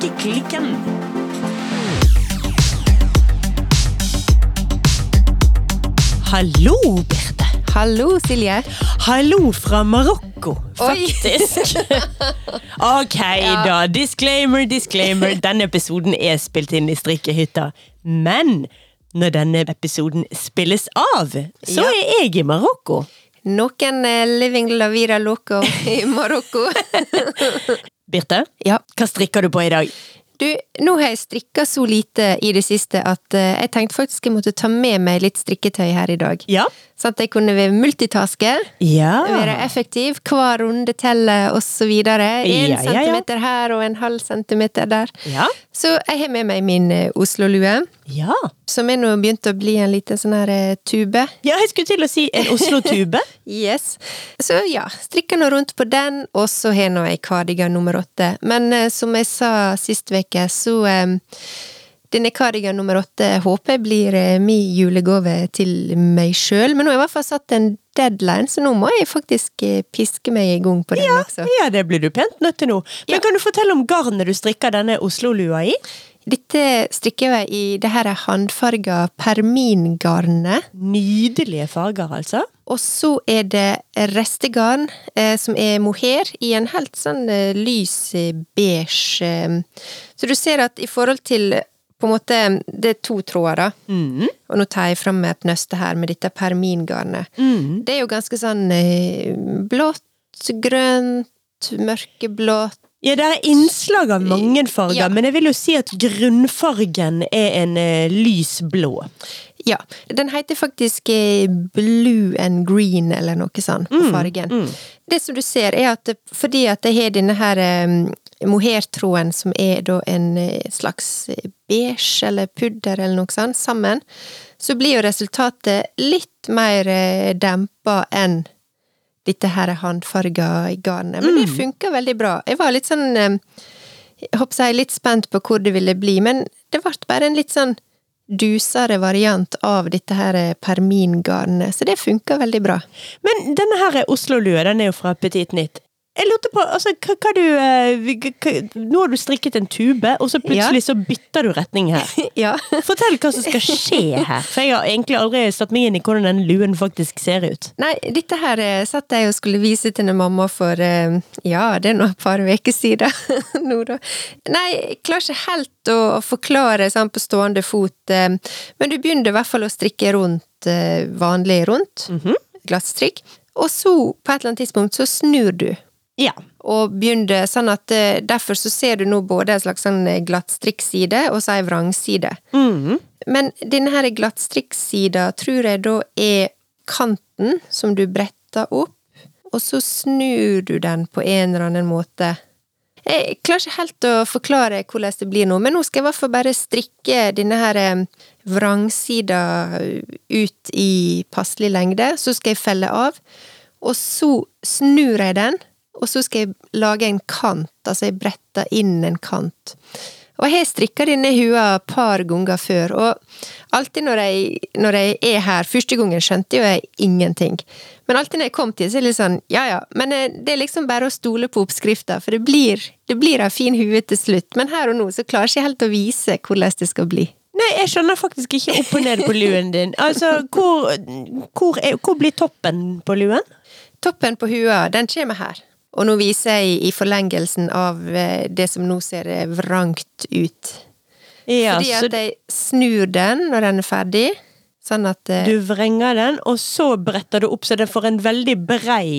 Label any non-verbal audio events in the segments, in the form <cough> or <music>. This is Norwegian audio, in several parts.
Strikkeklikken. Hallo, Birte. Hallo, Silje. Hallo fra Marokko, faktisk. <laughs> ok, da. Disclaimer, disclaimer. Denne episoden er spilt inn i strikkehytta. Men når denne episoden spilles av, så Ja. er jeg i Marokko. Noen er living la vida loco i Marokko. <laughs> Birte, ja. hva strikker du på i dag? Du, nå har jeg strikka så lite i det siste at uh, jeg tenkte faktisk jeg måtte ta med meg litt strikketøy her i dag. Ja. Sånn at jeg kunne være multitaske, Ja. være effektiv, hver runde teller Ja, ja, ja. centimeter her og en halv centimeter der. Ja. Så jeg har med meg min eh, Oslo-lue, Ja. som er nå begynt å bli en liten sånn her eh, tube. Ja, jeg skulle til å si en Oslo-tube. <laughs> Yes. Så ja, strikker nå rundt på den, og så har nå jeg kardigan nummer åtte. Men uh, som jeg sa sist uke, så eh, denne kardigan nummer åtte håper jeg blir eh, min julegave til meg sjøl. Men nå har jeg i hvert fall satt en deadline, så nå må jeg faktisk eh, piske meg i gang på den også. Ja, det blir du pent nødt til nå. Men Ja. kan du fortelle om garnet du strikker denne Oslo-lua i? Dette strikker jeg i det her håndfarga permingarnet. Nydelige farger, altså. Og så er det restegarn, eh, som er mohair, i en helt sånn eh, lys beige eh. Så du ser at i forhold til på en måte, Det er to tråder. Mm. Og nå tar jeg fram et nøste her med dette permingarnet. Mm. Det er jo ganske sånn eh, blått, grønt, mørkeblått Ja, det er innslag av mange farger, Ja. men jeg vil jo si at grunnfargen er en uh, lys blå. Ja. Den heter faktisk eh, Blue and Green, eller noe sånt, på fargen. Det som du ser, er at fordi at jeg har denne her eh, mohairtråden, som er da en eh, slags eh, beige eller pudder eller noe sånt, sammen, så blir jo resultatet litt mer eh, dempa enn dette her håndfarga garnet. Men det funka veldig bra. Jeg var litt sånn jeg håper jeg litt spent på hvor det ville bli, men det ble bare en litt sånn dusere variant av dette her permingarnet, så det funka veldig bra. Men denne her Oslo-lua, den er jo fra Petit Nytt. Jeg lurte på, altså, hva, du eh, Nå har du strikket en tube, og så plutselig så bytter du retning her. <laughs> Ja. Fortell hva som skal skje her, for jeg har egentlig aldri satt meg inn i hvordan den luen faktisk ser ut. Nei, dette her eh, satt jeg og skulle vise til en mamma for eh, ja, det er nå et par uker siden <laughs> nå, da. Nei, jeg klarer ikke helt å forklare sånn på stående fot, men du begynner i hvert fall å strikke rundt, vanlig rundt, glattstrikk, og så, på et eller annet tidspunkt, så snur du. Ja. og begynte sånn at eh, derfor så ser du nå både en slags sånn eh, glattstrikkside og så ei vrangside. Mm. Men denne her glattstrikksida tror jeg da er kanten som du bretter opp, og så snur du den på en eller annen måte. Jeg klarer ikke helt å forklare hvordan det blir nå, men nå skal jeg i hvert fall bare strikke denne her eh, vrangsida ut i passelig lengde, så skal jeg felle av, og så snur jeg den, og så skal jeg lage en kant, altså jeg bretter inn en kant. Og jeg har strikka denne hua et par ganger før, og alltid når jeg, når jeg er her Første gangen skjønte jo jeg ingenting. Men alltid når jeg kom til, så er det litt sånn ja ja, men eh, det er liksom bare å stole på oppskrifta, for det blir, det blir ei en fin hue til slutt. Men her og nå så klarer jeg ikke helt å vise hvordan det skal bli. Nei, jeg skjønner faktisk ikke opp og ned på luen din. Altså, hvor, hvor, er, hvor blir toppen på luen? Toppen på hua, den kommer her. Og nå viser jeg i forlengelsen av eh, det som nå ser eh, vrangt ut. Ja, Fordi så at jeg snur den når den er ferdig, sånn at eh, du vrenger den, og så bretter du opp så den får en veldig brei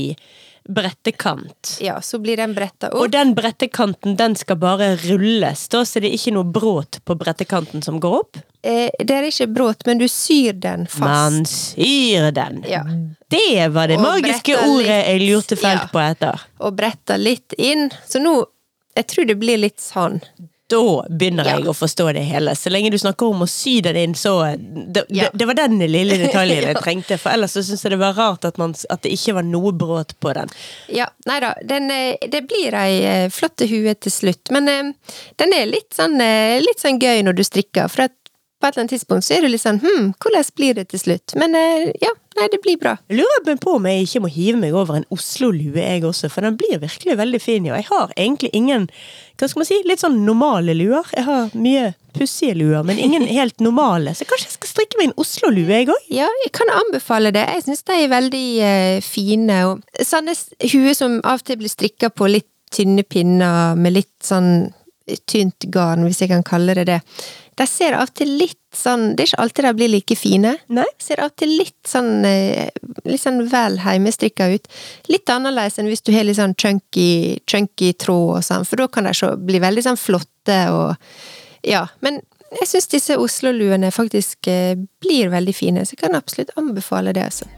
brettekant. Ja, så blir den bretta Og den brettekanten, den skal bare rulles, da, så det er ikke noe bråt på brettekanten som går opp. Eh, det er ikke bråt, men du syr den fast. Man syr den. Ja. Det var det Og magiske ordet litt. jeg lurte felt Ja. på etter. Og bretta litt inn. Så nå Jeg tror det blir litt sånn. Da begynner Ja. jeg å forstå det hele. Så lenge du snakker om å sy den inn, så Det, Ja. det, det var den lille detaljen <laughs> jeg trengte, for ellers så syns jeg det var rart at, man, at det ikke var noe brudd på den. Ja, nei da. Den, eh, det blir ei eh, flotte hue til slutt. Men eh, den er litt sånn, litt sånn gøy når du strikker, for at på et eller annet tidspunkt så er du litt sånn hm, hvordan blir det til slutt? Men eh, ja, nei, det blir bra. Jeg lurer på om jeg ikke må hive meg over en Oslo-lue, jeg også, for den blir virkelig veldig fin. Og jeg har egentlig ingen hva skal man si, litt sånn normale luer. Jeg har mye pussige luer, men ingen <laughs> helt normale. Så kanskje jeg skal strikke meg en Oslo-lue, jeg òg? Ja, jeg kan anbefale det. Jeg syns de er veldig eh, fine. Og sånne huer som av og til blir strikka på litt tynne pinner med litt sånn tynt garn, hvis jeg kan kalle det det. De ser av og til litt sånn Det er ikke alltid de blir like fine. Nei. Ser av og til litt sånn eh, litt sånn vel heimestrikka ut. Litt annerledes enn hvis du har litt sånn chunky, chunky tråd og sånn, for da kan de bli veldig sånn flotte og Ja. Men jeg syns disse Oslo-luene faktisk eh, blir veldig fine, så jeg kan absolutt anbefale det, altså.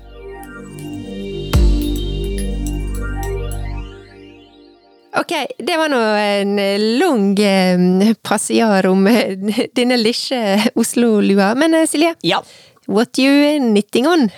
Ok, det var nå en lang eh, passiar om eh, <laughs> denne lille Oslo-lua. Men eh, Silje, Ja. what you knitting on?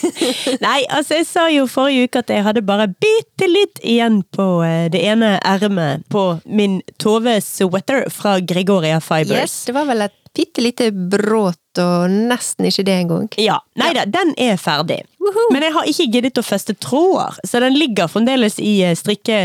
<laughs> Nei, altså jeg sa jo forrige uke at jeg hadde bare bitte litt igjen på eh, det ene ermet på min Tove-sweater fra Gregoria Fibers. Yes, det var vel et bitte lite bråt, og nesten ikke det engang. Ja, nei da, den er ferdig. Woohoo. Men jeg har ikke giddet å feste tråder, så den ligger fremdeles i eh, strikke...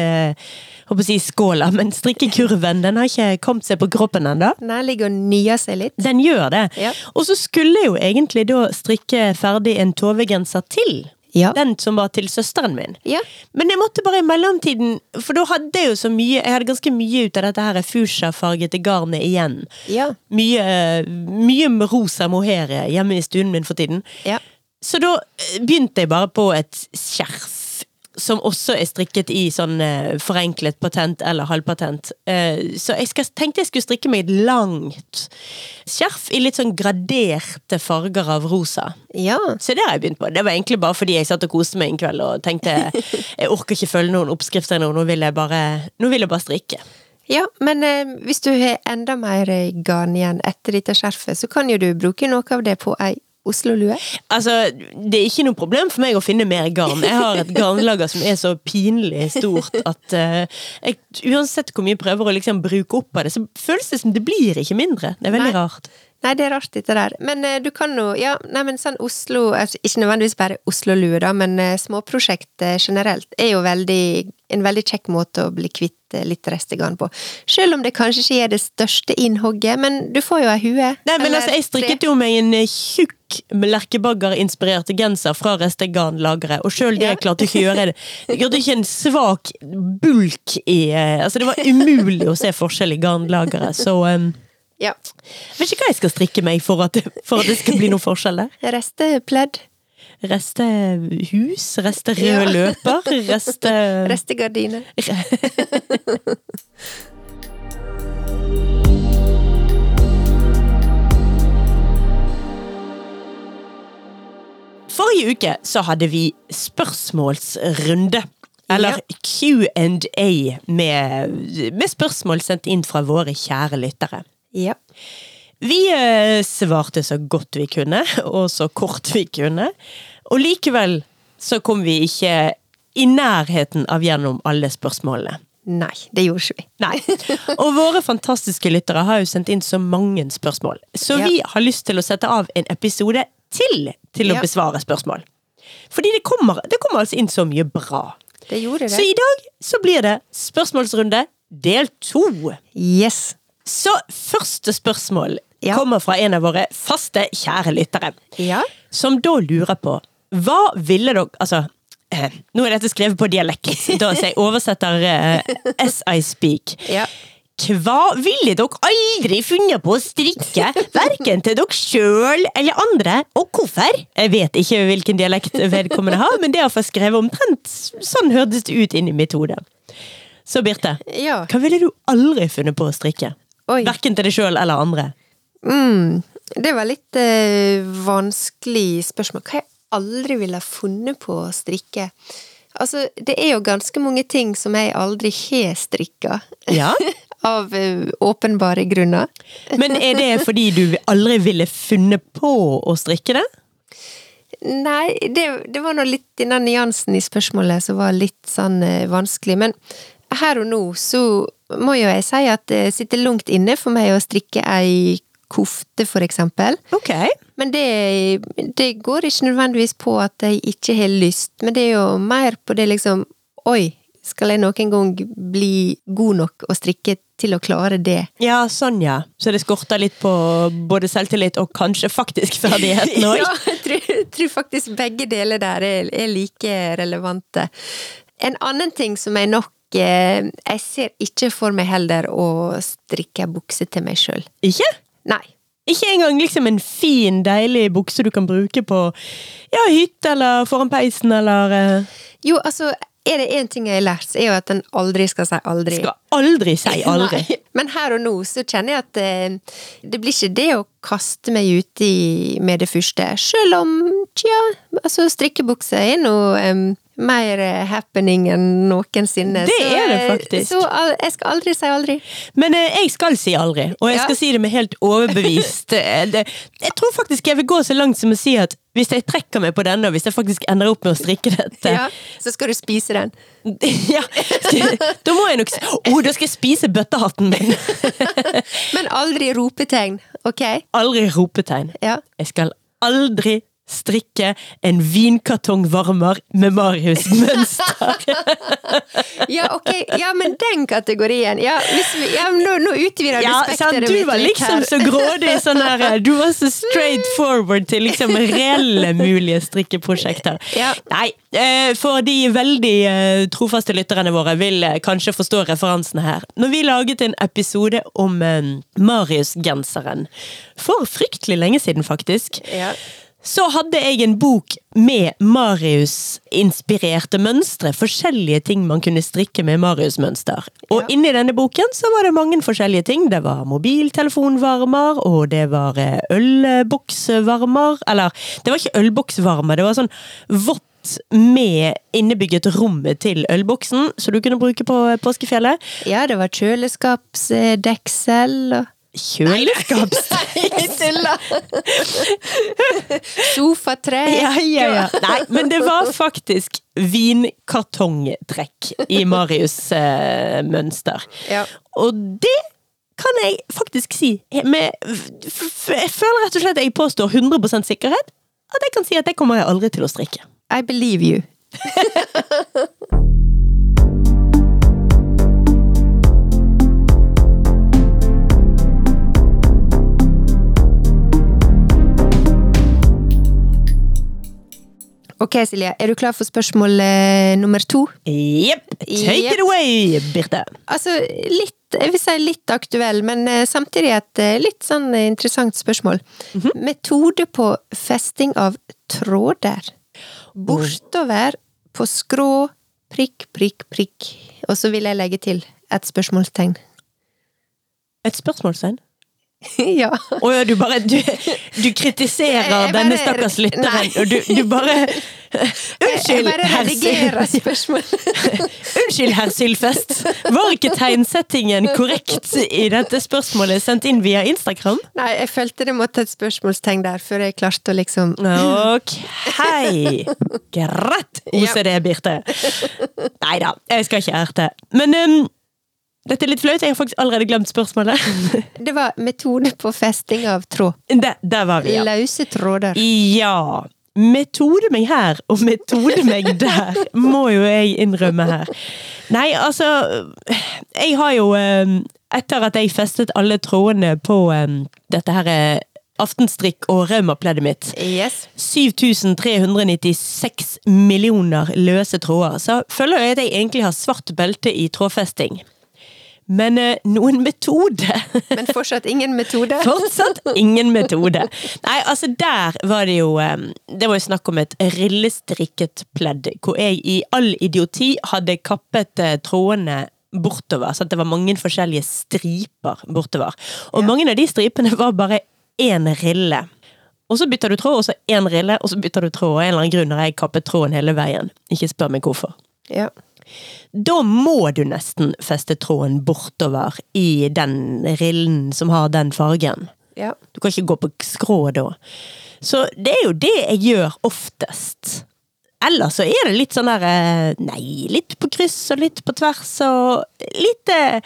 Håper å si skåla, men strikkekurven den har ikke kommet seg på kroppen ennå. Den ligger og nyer seg litt. Den gjør det. Ja. Og så skulle jeg jo egentlig da strikke ferdig en Tove-genser til. Ja. Den som var til søsteren min. Ja. Men jeg måtte bare i mellomtiden, for da hadde jeg jo så mye Jeg hadde ganske mye ut av dette her fuchsia-fargete garnet igjen. Ja. Mye, mye med rosa mohair hjemme i stuen min for tiden. Så da eh, begynte jeg bare på et skjerf. Som også er strikket i sånn eh, forenklet patent eller halvpatent. Eh, så jeg skal, tenkte jeg skulle strikke meg et langt skjerf i litt sånn graderte farger av rosa. ja. Så det har jeg begynt på. Det var egentlig bare fordi jeg satt og koste meg en kveld og tenkte <laughs> jeg orker ikke følge noen oppskrifter nå, nå vil jeg bare, nå vil jeg bare strikke. Ja, men eh, hvis du har enda mer garn igjen etter dette skjerfet, så kan jo du bruke noe av det på ei Oslo-lue. Altså, Det er ikke noe problem for meg å finne mer garn. Jeg har et garnlager som er så pinlig stort at uh, jeg, uansett hvor mye jeg prøver å liksom bruke opp av det, så føles det som det blir ikke mindre. Det er veldig Nei. rart. Nei, det er rart dette der. Men uh, du kan jo, ja, nei, men sånn Oslo, altså, ikke nødvendigvis bare Oslo-lue da, men uh, småprosjekt generelt er jo veldig, en veldig kjekk måte å bli kvitt litt restegarn på. Selv om det kanskje ikke er det største innhogget, men du får jo ei hue. Nei, men altså, Jeg strikket jo meg en eh, tjukk lerkebagger-inspirerte genser fra restegarnlageret, og sjøl det klarte ikke å gjøre det. Gjorde ikke en svak bulk i eh, Altså, det var umulig å se forskjell i garnlageret, så um, Ja. Vet ikke hva jeg skal strikke meg for at, for at det skal bli noen forskjell der. Restepledd. Reste hus, reste rød løper, reste Restegardiner. <laughs> Forrige uke så hadde vi spørsmålsrunde. Eller Q&A med, med spørsmål sendt inn fra våre kjære lyttere. Ja. Vi eh, svarte så godt vi kunne, og så kort vi kunne. Og likevel så kom vi ikke i nærheten av gjennom alle spørsmålene. Nei, det gjorde ikke vi. Nei. Og våre fantastiske lyttere har jo sendt inn så mange spørsmål. Så Ja. vi har lyst til å sette av en episode til til å Ja. besvare spørsmål. Fordi det kommer, det kommer altså inn så mye bra. Det gjorde det. Så i dag så blir det spørsmålsrunde del to. Yes. Så første spørsmål Ja. kommer fra en av våre faste, kjære lyttere. Ja. Som da lurer på Hva ville dere Altså, eh, nå er dette skrevet på dialekt, <laughs> da, så jeg oversetter eh, as I speak. Ja. Hva ville dere aldri funnet på å strikke, verken til dere sjøl eller andre, og hvorfor? Jeg vet ikke hvilken dialekt vedkommende har, men det er iallfall skrevet omtrent sånn hørtes det ut inni mitt hode. Så Birte, Ja. hva ville du aldri funnet på å strikke? Oi. Verken til deg sjøl eller andre. Mm, det var litt eh, vanskelig spørsmål. Hva jeg aldri ville funnet på å strikke? Altså, det er jo ganske mange ting som jeg aldri har strikka. Ja. <laughs> Av eh, åpenbare grunner. Men er det fordi du aldri ville funnet på å strikke det? Nei, det, det var nå litt denne nyansen i spørsmålet som var litt sånn eh, vanskelig. Men her og nå så må jo jeg si at det sitter langt inne for meg å strikke ei kofte, for eksempel. Ok. Men det, det går ikke nødvendigvis på at jeg ikke har lyst, men det er jo mer på det liksom Oi, skal jeg noen gang bli god nok å strikke til å klare det? Ja, sånn ja. Så det skorter litt på både selvtillit og kanskje faktisk ferdigheten <laughs> òg? Ja, jeg tror, jeg tror faktisk begge deler der er, er like relevante. En annen ting som jeg nok eh, Jeg ser ikke for meg heller å strikke bukse til meg sjøl. Ikke? Nei. Ikke engang liksom en fin, deilig bukse du kan bruke på ja, hytte eller foran peisen eller eh, Jo, altså, er det én ting jeg har lært, så er jo at en aldri skal si aldri. Skal aldri si <laughs> aldri. Nei. Men her og nå så kjenner jeg at eh, det blir ikke det å kaste meg uti med det første. Selv om, tja, altså strikkebukse er nå em, mer eh, happening enn noensinne. Det Så, er det eh, faktisk. Så jeg skal aldri si aldri. Men eh, jeg skal si aldri, og jeg Ja. skal si det med helt overbevist. <laughs> Jeg tror faktisk jeg vil gå så langt som å si at hvis jeg trekker meg på denne, og hvis jeg faktisk ender opp med å strikke dette Ja, så skal du spise den. <laughs> ja, Da må jeg nok si oh, da skal jeg spise bøttehatten min! <laughs> Men aldri ropetegn, ok? Aldri ropetegn. Ja. Jeg skal aldri strikke en vinkartongvarmer med Marius-mønster. <laughs> Ja, ok. Ja, men den kategorien. Ja, vi, ja nå, nå utvider du Ja, sant? spekteret Du var liksom så grådig sånn her eh, Du var så straight forward til liksom reelle mulige strikkeprosjekter. Ja. Nei, eh, for de veldig eh, trofaste lytterne våre vil kanskje forstå referansene her. Når vi laget en episode om Marius-genseren, for fryktelig lenge siden faktisk, Ja. Så hadde jeg en bok med Marius-inspirerte mønstre. Forskjellige ting man kunne strikke med Marius-mønster. Og Ja. inni denne boken så var det mange forskjellige ting. Det var mobiltelefonvarmer, og det var eh, ølboksvarmer. Eller, det var ikke ølboksvarmer, det var sånn vått med innebygget rommet til ølboksen, som du kunne bruke på påskefjellet. ja, det var kjøleskapsdeksel og <laughs> Tuller! <laughs> Sofatre. Ja, ja, ja. Nei, men det var faktisk vinkartongtrekk i Marius-mønster. Ja. Og det kan jeg faktisk si med Jeg føler rett og slett at jeg påstår 100% sikkerhet at jeg kan si at det kommer jeg aldri til å strikke. I believe you. <laughs> Ok, Silje. Er du klar for spørsmål eh, nummer to? Jepp. Take Jepp. it away, Birte. Altså, litt Jeg vil si litt aktuell, men eh, samtidig et eh, litt sånn interessant spørsmål. Metode på festing av tråder. Bortover på skrå, prikk, prikk, prikk. Og så vil jeg legge til et spørsmålstegn. Et spørsmålstegn? <laughs> ja. Å ja, du bare Du, du kritiserer bare- denne stakkars lytteren, og du, du bare <laughs> Unnskyld, herr <laughs> Unnskyld, herr Sylfest. Var ikke tegnsettingen korrekt i dette spørsmålet sendt inn via Instagram? Nei, jeg følte det måtte et spørsmålstegn der, før jeg klarte å liksom Ok. Greit, OCD, Birte. Nei da, jeg skal ikke erte. Men um, dette er litt flaut, jeg har faktisk allerede glemt spørsmålet. <laughs> Det var metode på festing av tråd. Det, der var vi, ja. Løse tråder. Ja. Metode meg her, og metode meg der, må jo jeg innrømme her. Nei, altså Jeg har jo eh, Etter at jeg festet alle trådene på eh, dette her eh, aftenstrikk og raumapleddet mitt Yes. 7396 millioner løse tråder, så føler jeg at jeg egentlig har svart belte i trådfesting. Men eh, noen metode <laughs> Men fortsatt ingen metode. Fortsatt ingen metode. Nei, altså der var det jo eh, Det var jo snakk om et rillestrikket pledd, hvor jeg i all idioti hadde kappet eh, trådene bortover. Så det var mange forskjellige striper bortover. Og Ja. mange av de stripene var bare én rille. Og så bytter du tråd, og så én rille, og så bytter du tråd. Og en eller annen grunn har jeg kappet tråden hele veien. Ikke spør meg hvorfor. Ja. Da må du nesten feste tråden bortover i den rillen som har den fargen. ja. Du kan ikke gå på skrå da. Så det er jo det jeg gjør oftest. Ellers så er det litt sånn der eh, Nei, litt på kryss og litt på tvers og litt eh,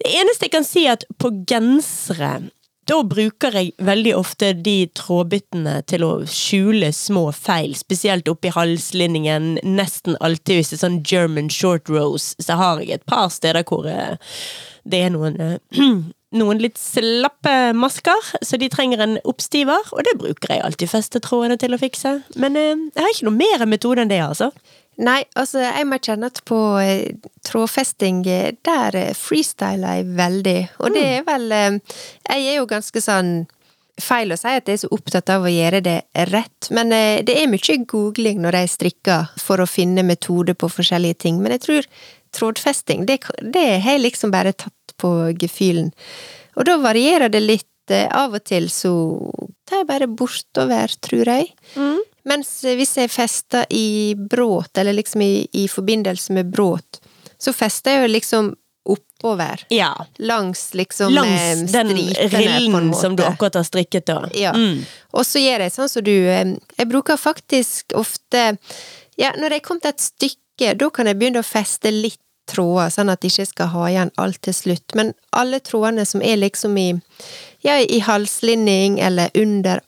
Det eneste jeg kan si, er at på gensere da bruker jeg veldig ofte de trådbyttene til å skjule små feil, spesielt oppi halslinningen. Nesten alltid hvis det er sånn German short rose, så har jeg et par steder hvor eh, det er noen eh, <clears throat> noen litt slappe masker, så de trenger en oppstiver, og det bruker jeg alltid festetrådene til å fikse. Men eh, jeg har ikke noe mer metode enn det, altså. Nei, altså, jeg må kjenne at på eh, trådfesting, eh, der eh, freestyler jeg veldig. Og det er vel eh, Jeg er jo ganske sånn Feil å si at jeg er så opptatt av å gjøre det rett, men det er mye googling når jeg strikker for å finne metoder på forskjellige ting. Men jeg tror trådfesting, det, det har jeg liksom bare tatt på gefühlen. Og da varierer det litt. Av og til så tar jeg bare bortover, tror jeg. Mens hvis jeg fester i bråt, eller liksom i, i forbindelse med bråt, så fester jeg jo liksom oppover. Ja. Langs liksom Langs eh, den rillen som du akkurat har strikket, da. Ja. Mm. Og så gjør jeg sånn som du eh, Jeg bruker faktisk ofte Ja, når jeg kom til et stykke, da kan jeg begynne å feste litt tråder, sånn at jeg ikke skal ha igjen alt til slutt. Men alle trådene som er liksom i Ja, i halslinning eller under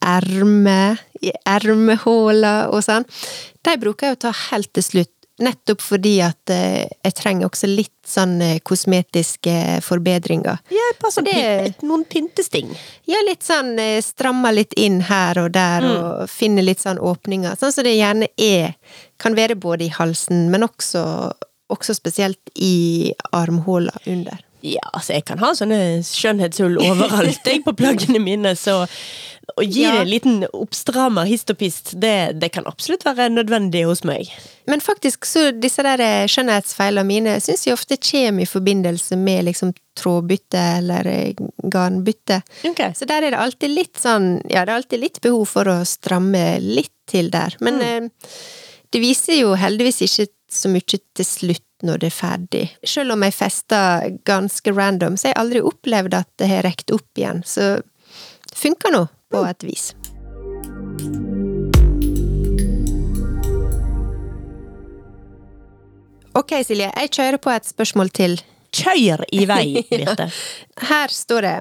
erme, i ermehåla og sånn, de bruker jeg å ta helt til slutt. Nettopp fordi at eh, jeg trenger også litt sånn eh, kosmetiske forbedringer. Ja, bare sånn noen pyntesting. Ja, litt sånn eh, stramma litt inn her og der, og finne litt sånn åpninger. Sånn som det gjerne er. Kan være både i halsen, men også, også spesielt i armhåla under. Ja, altså jeg kan ha sånne skjønnhetshull overalt jeg på plaggene mine, så å gi Ja. det en liten oppstrammer hist og pist, det, det kan absolutt være nødvendig hos meg. Men faktisk, så disse der eh, skjønnhetsfeilene mine syns jeg ofte kommer i forbindelse med liksom trådbytte eller eh, garnbytte. Okay. Så der er det alltid litt sånn Ja, det er alltid litt behov for å stramme litt til der. Men mm. det viser jo heldigvis ikke så mye til slutt når det er ferdig. Selv om jeg fester ganske random, så har jeg aldri opplevd at det har rekt opp igjen. Så det funker nå, på et vis. Ok, Silje, jeg kjører på et spørsmål til. Kjør i vei, <laughs> Birte. Her står det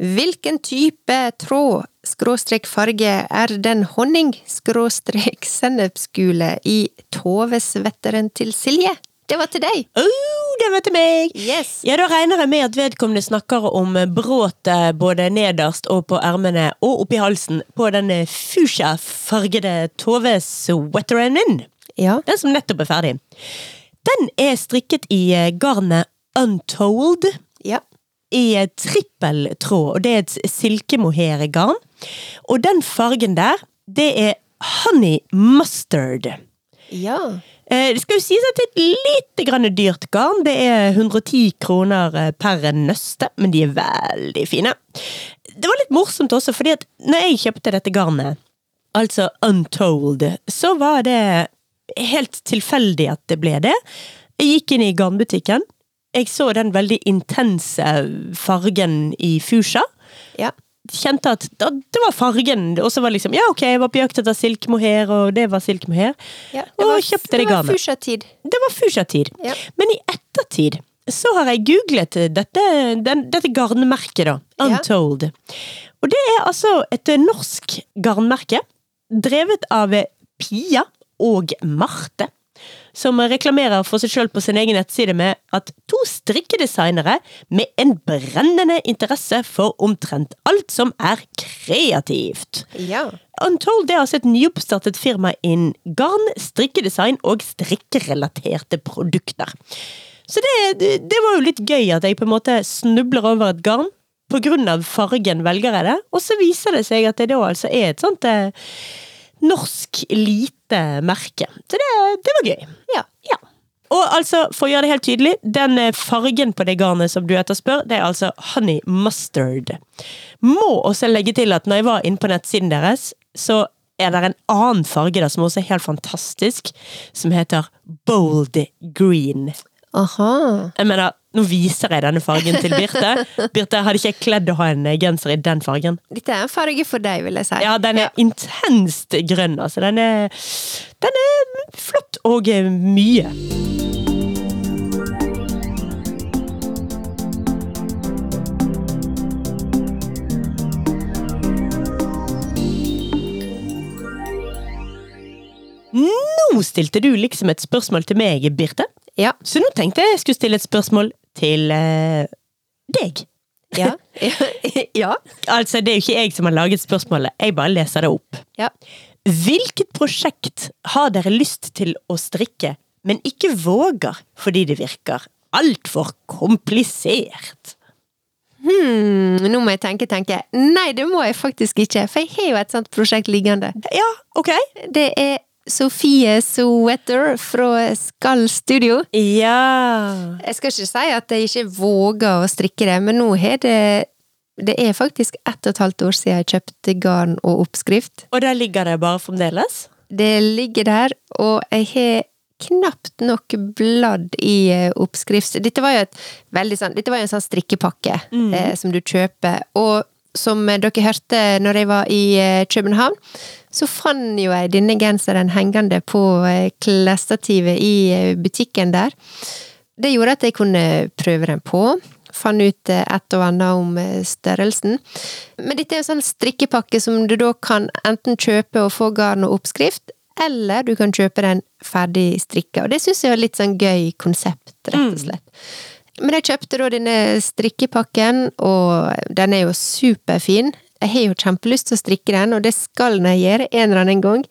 Hvilken type tråd skråstrek farge er den honning skråstrek sennepsgule i Tove-svetteren til Silje? Det var til deg! Oh, det var til meg! Yes! Ja, da regner jeg med at vedkommende snakker om bråtet både nederst og på ermene og oppi halsen på den fuchsia-fargede Tove-sweateren min. Ja. Den som nettopp er ferdig. Den er strikket i eh, garnet Untold Ja. i eh, trippeltråd, og det er et silkemohairgarn. Og den fargen der, det er honey mustard. Ja. Eh, Det skal jo sies at det er et lite grann dyrt garn. Det er 110 kroner eh, per nøste, men de er veldig fine. Det var litt morsomt også, fordi at når jeg kjøpte dette garnet, altså Untold, så var det helt tilfeldig at det ble det. Jeg gikk inn i garnbutikken. Jeg så den veldig intense fargen i fusha. Ja. Kjente at da, det var fargen, og så var det liksom Ja, ok, jeg var på jakt etter silkemohair, og det var silkemohair. ja. Og kjøpte det Det var garnet. fuchsia-tid. Det var fuchsia-tid. Ja. Men i ettertid så har jeg googlet dette, den, dette garnmerket, da. Ja. Untold. Og det er altså et norsk garnmerke, drevet av Pia og Marte. Som reklamerer for seg sjøl på sin egen nettside med at to strikkedesignere med en brennende interesse for omtrent alt som er kreativt. Ja. Untold er altså et nyoppstartet firma innen garn, strikkedesign og strikkerelaterte produkter. Så det, det, det var jo litt gøy at jeg på en måte snubler over et garn. Av fargen velger jeg det, og så viser det seg at det da altså er et sånt eh, norsk lite merke. Så det, det var gøy. Ja. Ja. Og altså, for å gjøre det helt tydelig, den eh, fargen på det garnet som du etterspør, det er altså honey mustard. Må også legge til at når jeg var inne på nettsiden deres, så er det en annen farge der som også er helt fantastisk, som heter bold green. Aha. Jeg mener, nå viser jeg denne fargen til Birte. <laughs> Birte, hadde ikke jeg kledd å ha en eh, genser i den fargen? Dette er en farge for deg, vil jeg si. Ja, den er ja. intenst grønn, altså. Den er, den er flott og eh, mye. Nå stilte du liksom et spørsmål til meg, Birte. Ja. Så nå tenkte jeg jeg skulle stille et spørsmål til eh, deg. Ja. <laughs> ja. Altså, det er jo ikke jeg som har laget spørsmålet, jeg bare leser det opp. ja. Hvilket prosjekt har dere lyst til å strikke, men ikke våger fordi det virker altfor komplisert? Hmm, nå må jeg tenke, tenke. Nei, det må jeg faktisk ikke, for jeg har jo et sånt prosjekt liggende. Ja, ok. Det er Sofie Sowetter fra Skall Studio. Ja Jeg skal ikke si at jeg ikke våger å strikke det, men nå har det Det er faktisk ett og et halvt år siden jeg kjøpte garn og oppskrift. Og der ligger det bare fremdeles? Det ligger der, og jeg har knapt nok bladd i eh, oppskrift. Dette var jo sånn Dette var jo en sånn strikkepakke eh, som du kjøper. Og som dere hørte når jeg var i eh, København, så fant jo jeg denne genseren hengende på eh, klesstativet i eh, butikken der. Det gjorde at jeg kunne prøve den på. Fant ut eh, et og annet om størrelsen. Men dette er jo sånn strikkepakke som du da kan enten kjøpe og få garn og oppskrift, eller du kan kjøpe den ferdig strikka. Og det syns jeg er litt sånn gøy konsept, rett og slett. Men jeg kjøpte da denne strikkepakken, og den er jo superfin. Jeg har jo kjempelyst til å strikke den, og det skal jeg gjøre en eller annen gang.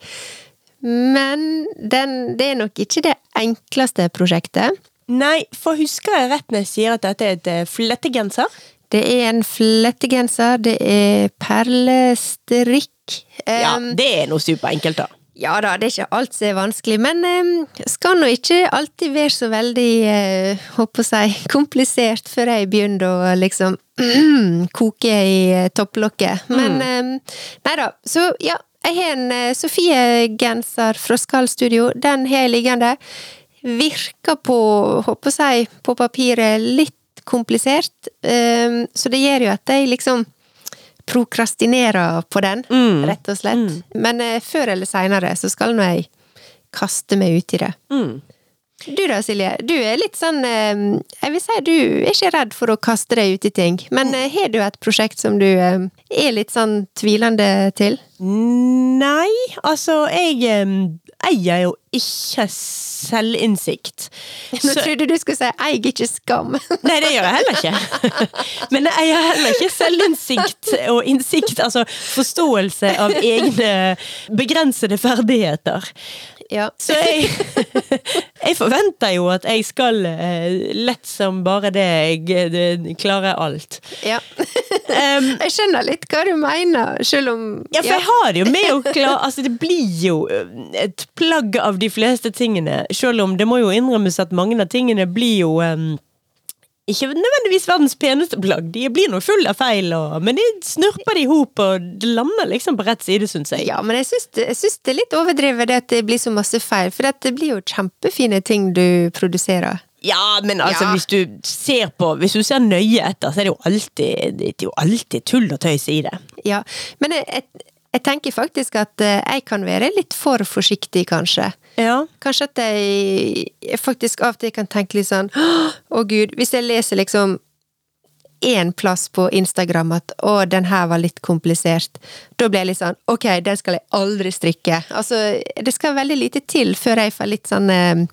Men den, det er nok ikke det enkleste prosjektet. Nei, for husker jeg rett når jeg sier at dette er et eh, flettegenser? Det er en flettegenser, det er perlestrikk. Ja, det er noe superenkelt, da. Ja da, det er ikke alt som er vanskelig, men eh, skal nå ikke alltid være så veldig, eh, håper jeg, komplisert før jeg begynner å liksom <clears throat> koke i eh, topplokket. Men eh, nei da, så ja, jeg har en eh, Sofie-genser fra Skall Studio, den har jeg liggende. Virker på, håper jeg, på papiret litt komplisert, så det gjør jo at jeg liksom prokrastinerer på den, Mm. rett og slett. Men eh, før eller seinere så skal nå jeg kaste meg ut i det. Mm. Du da, Silje. Du er litt sånn eh, Jeg vil si du er ikke redd for å kaste deg ut i ting. Men eh, har du et prosjekt som du eh, er litt sånn tvilende til? Nei, altså, jeg em, eier jo ikke selvinnsikt. <laughs> Nå Så- trodde du skulle si 'eier ikke skam'. <laughs> Nei, det gjør jeg heller ikke. <laughs> Men jeg eier heller ikke selvinnsikt og innsikt, altså forståelse av egne begrensede ferdigheter. Ja. Så jeg, <laughs> jeg forventer jo at jeg skal eh, lett som bare det, jeg eh, klarer alt. ja. Um, <laughs> Jeg skjønner litt hva du mener, selv om Ja, for jeg har det jo med å <laughs> klare Altså, det blir jo et plagg av de fleste tingene, selv om det må jo innrømmes at mange av tingene blir jo em, ikke nødvendigvis verdens peneste plagg. De blir nå full av feil, og, men de snurper de i hop, og det lander liksom på rett side, syns jeg. Ja, men jeg syns det, jeg syns det er litt overdrevet det at det blir så masse feil, for det blir jo kjempefine ting du produserer. Ja, men altså, Ja. hvis du ser på Hvis du ser nøye etter, så er det jo alltid, det er jo alltid tull og tøys i det. Ja, men jeg, jeg, jeg tenker faktisk at eh, jeg kan være litt for forsiktig, kanskje. Ja. Kanskje at jeg, faktisk av og til kan tenke litt sånn Å gud, hvis jeg leser liksom én plass på Instagram at 'å, den her var litt komplisert', da blir jeg litt sånn 'ok, den skal jeg aldri strikke'. Altså, det skal veldig lite til før jeg får litt sånn eh,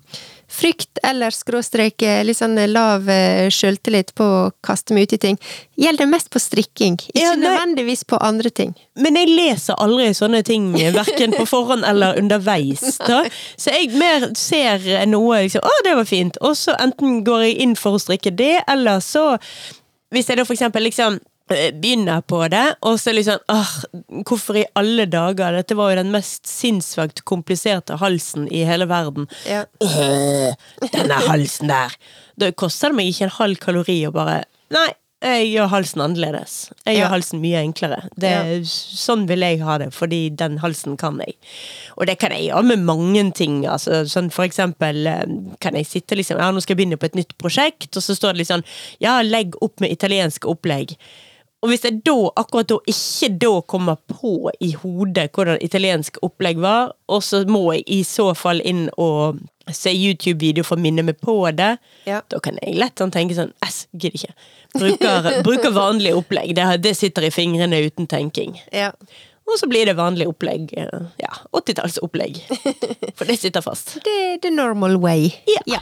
frykt eller skråstrek eh, litt sånn lav eh, sjøltillit på å kaste meg ut i ting. Gjelder mest på strikking, ikke Ja, nødvendigvis på andre ting. Men jeg leser aldri sånne ting, verken på forhånd eller underveis. <laughs> Da. Så jeg mer ser noe liksom, 'Å, det var fint', og så enten går jeg inn for å strikke det, eller så Hvis jeg da for eksempel liksom eh, begynner på det, og så liksom åh, Hvorfor i alle dager? Dette var jo den mest sinnssvakt kompliserte halsen i hele verden. Ja. Øh, denne halsen der. Da koster det meg ikke en halv kalori å bare Nei, jeg gjør halsen annerledes. Jeg Ja. gjør halsen mye enklere. Det, Ja. Sånn vil jeg ha det, fordi den halsen kan jeg. Og det kan jeg gjøre med mange ting. Altså, sånn for eksempel eh, kan jeg sitte liksom Ja, nå skal jeg begynne på et nytt prosjekt, og så står det liksom Ja, legg opp med italiensk opplegg. Og hvis jeg da, akkurat da, ikke da kommer på i hodet hvordan italiensk opplegg var, og så må jeg i så fall inn og se YouTube-video for å minne meg på det, Ja. da kan jeg lett sånn tenke sånn Æsj, gidder ikke. Bruker, <laughs> bruker vanlig opplegg. Det, det sitter i fingrene uten tenking. Ja. Og så blir det vanlig opplegg. Ja, 80-tallsopplegg. <laughs> For det sitter fast. Det er the normal way. Ja.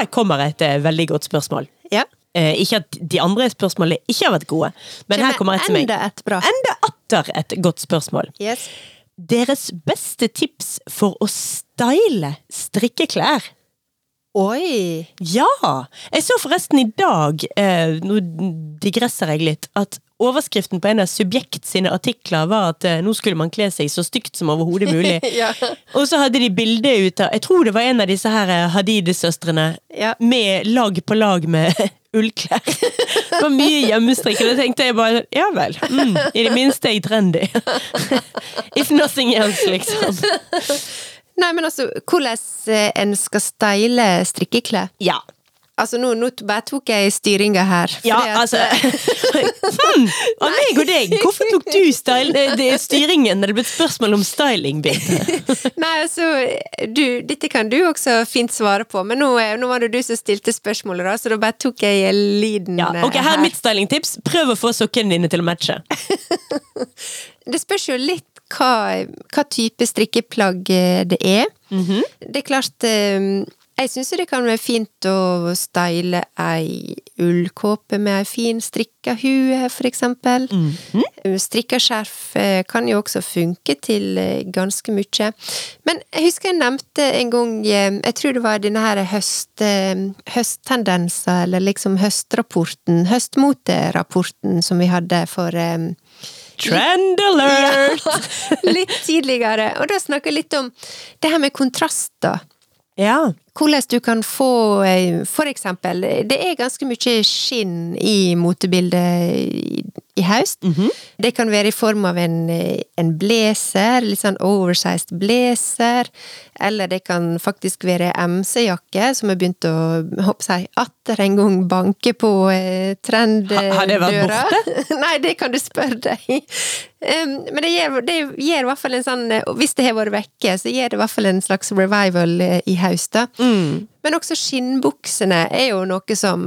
Her kommer et eh, veldig godt spørsmål. Ja. Eh, ikke at de andre spørsmålene ikke har vært gode, men her kommer et som meg. Enda et bra. Enda atter et godt spørsmål. Yes. Deres beste tips for å style strikkeklær? Oi! Ja! Jeg så forresten i dag, eh, nå digresser jeg litt, at overskriften på en av Subjekt sine artikler var at eh, nå skulle man kle seg så stygt som overhodet mulig. <laughs> Ja. Og så hadde de bilde ut av Jeg tror det var en av disse her eh, Hadid-søstrene Ja. med lag på lag med <laughs> ullklær. Det var mye hjemmestrikk, og da tenkte jeg bare ja vel. Mm, I det minste er jeg trendy. <laughs> If nothing else, liksom. Nei, men altså, hvordan eh, en skal style strikkeklær? Ja. Altså, nå, nå bare tok jeg styringa her. Ja, at- altså <laughs> hmm, Av meg og deg, hvorfor tok du style, er styringen når det ble et spørsmål om styling, Birte? <laughs> Nei, altså, du, dette kan du også fint svare på, men nå, eh, nå var det du som stilte spørsmålet, da, så da bare tok jeg lyden Ja, eh, ok, Her er mitt stylingtips. Prøv å få sokkene dine til å matche. <laughs> Det spørs jo litt hva, hva type strikkeplagg eh, det er. Mhm. Det er klart eh, Jeg syns det kan være fint å style ei ullkåpe med ei fin strikka hue, for eksempel. Mhm. Strikka skjerf eh, kan jo også funke til eh, ganske mye. Men jeg husker jeg nevnte en gang Jeg tror det var denne her høst, høsttendenser, eller liksom høstrapporten, høstmoterapporten som vi hadde for Trend alert! ja, <laughs> litt tidligere. Og da snakker jeg litt om det her med kontraster. Ja. Hvordan du kan få eh, For eksempel, det er ganske mye skinn i motebildet i, i høst. Det kan være i form av en, en blazer, litt sånn oversized blazer. Eller det kan faktisk være MC-jakke, som har begynt å håper jeg, atter en gang banke på eh, trenddøra. Har det vært borte? <laughs> Nei, det kan du spørre deg. Um, men det gir, det gjør i hvert fall en sånn eh, Hvis det har vært vekke, så gjør det i hvert fall en slags revival eh, i høst, da. Mm. Men også skinnbuksene er jo noe som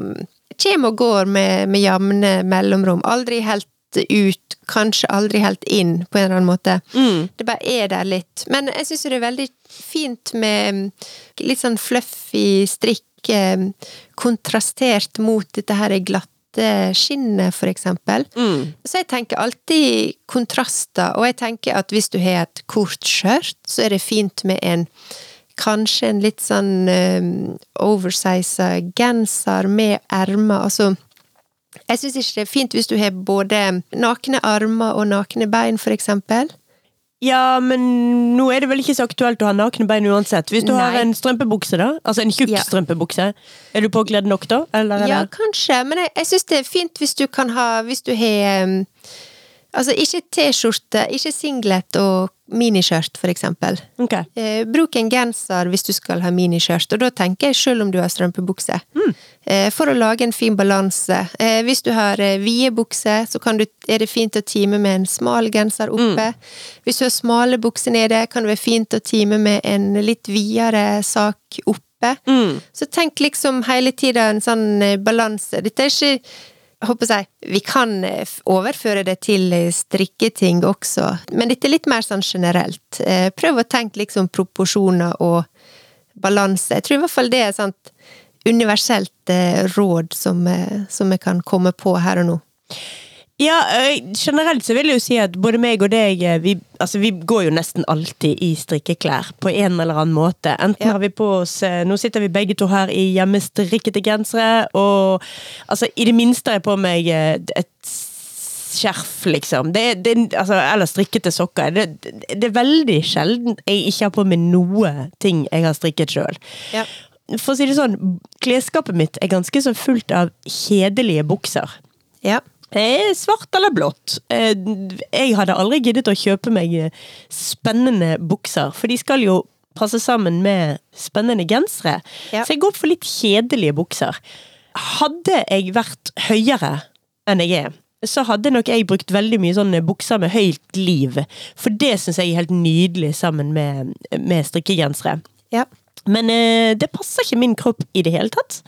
kommer og går med, med jevne mellomrom. Aldri helt ut, kanskje aldri helt inn, på en eller annen måte. Mm. Det bare er der litt. Men jeg syns det er veldig fint med mm, litt sånn fluffy strikk, eh, kontrastert mot dette her glatte skinnet, for eksempel. Mm. Så jeg tenker alltid kontraster, og jeg tenker at hvis du har et kort skjørt, så er det fint med en Kanskje en litt sånn um, oversiza genser med ermer, altså Jeg syns ikke det er fint hvis du har både nakne armer og nakne bein, for eksempel. Ja, men nå er det vel ikke så aktuelt å ha nakne bein uansett. Hvis du har en strømpebukse, da? Altså en tjukk Ja. strømpebukse. Er du påkledd nok da? Eller eller? Ja, kanskje, men jeg, jeg syns det er fint hvis du kan ha Hvis du har um, Altså, ikke T-skjorte, ikke singlet og miniskjørt, for eksempel. Okay. Eh, bruk en genser hvis du skal ha miniskjørt, og da tenker jeg selv om du har strømpebukse. Eh, for å lage en fin balanse. Eh, hvis du har eh, vide bukser, så kan du, er det fint å time med en smal genser oppe. Hvis du har smale bukser nede, kan det være fint å time med en litt videre sak oppe. Mm. Så tenk liksom hele tida en sånn eh, balanse. Dette er ikke håper jeg, Vi kan eh, overføre det til eh, strikketing også, men dette er litt mer sånn generelt. Eh, Prøv å tenke liksom proporsjoner og balanse. Jeg tror i hvert fall det er et universelt råd som, vi kan komme på her og nå. Ja, generelt så vil jeg jo si at både meg og deg, eh, vi, altså, vi går jo nesten alltid i strikkeklær på en eller annen måte. Enten Ja. har vi på oss eh, Nå sitter vi begge to her i hjemmestrikkete gensere, og altså, i det minste har jeg på meg eh, et skjerf, liksom. Det, det, altså, eller strikkete sokker. Det, det, det er veldig sjelden jeg ikke har på meg noe ting jeg har strikket sjøl. For å si det sånn, klesskapet mitt er ganske så fullt av kjedelige bukser. Ja. Eh, Svart eller blått. Eh, Jeg hadde aldri giddet å kjøpe meg eh, spennende bukser, for de skal jo passe sammen med spennende gensere. Ja. Så jeg går for litt kjedelige bukser. Hadde jeg vært høyere enn jeg er, så hadde nok jeg brukt veldig mye sånne bukser med høyt liv. For det syns jeg er helt nydelig sammen med, med strikkegensere. Ja. Men eh, det passer ikke min kropp i det hele tatt.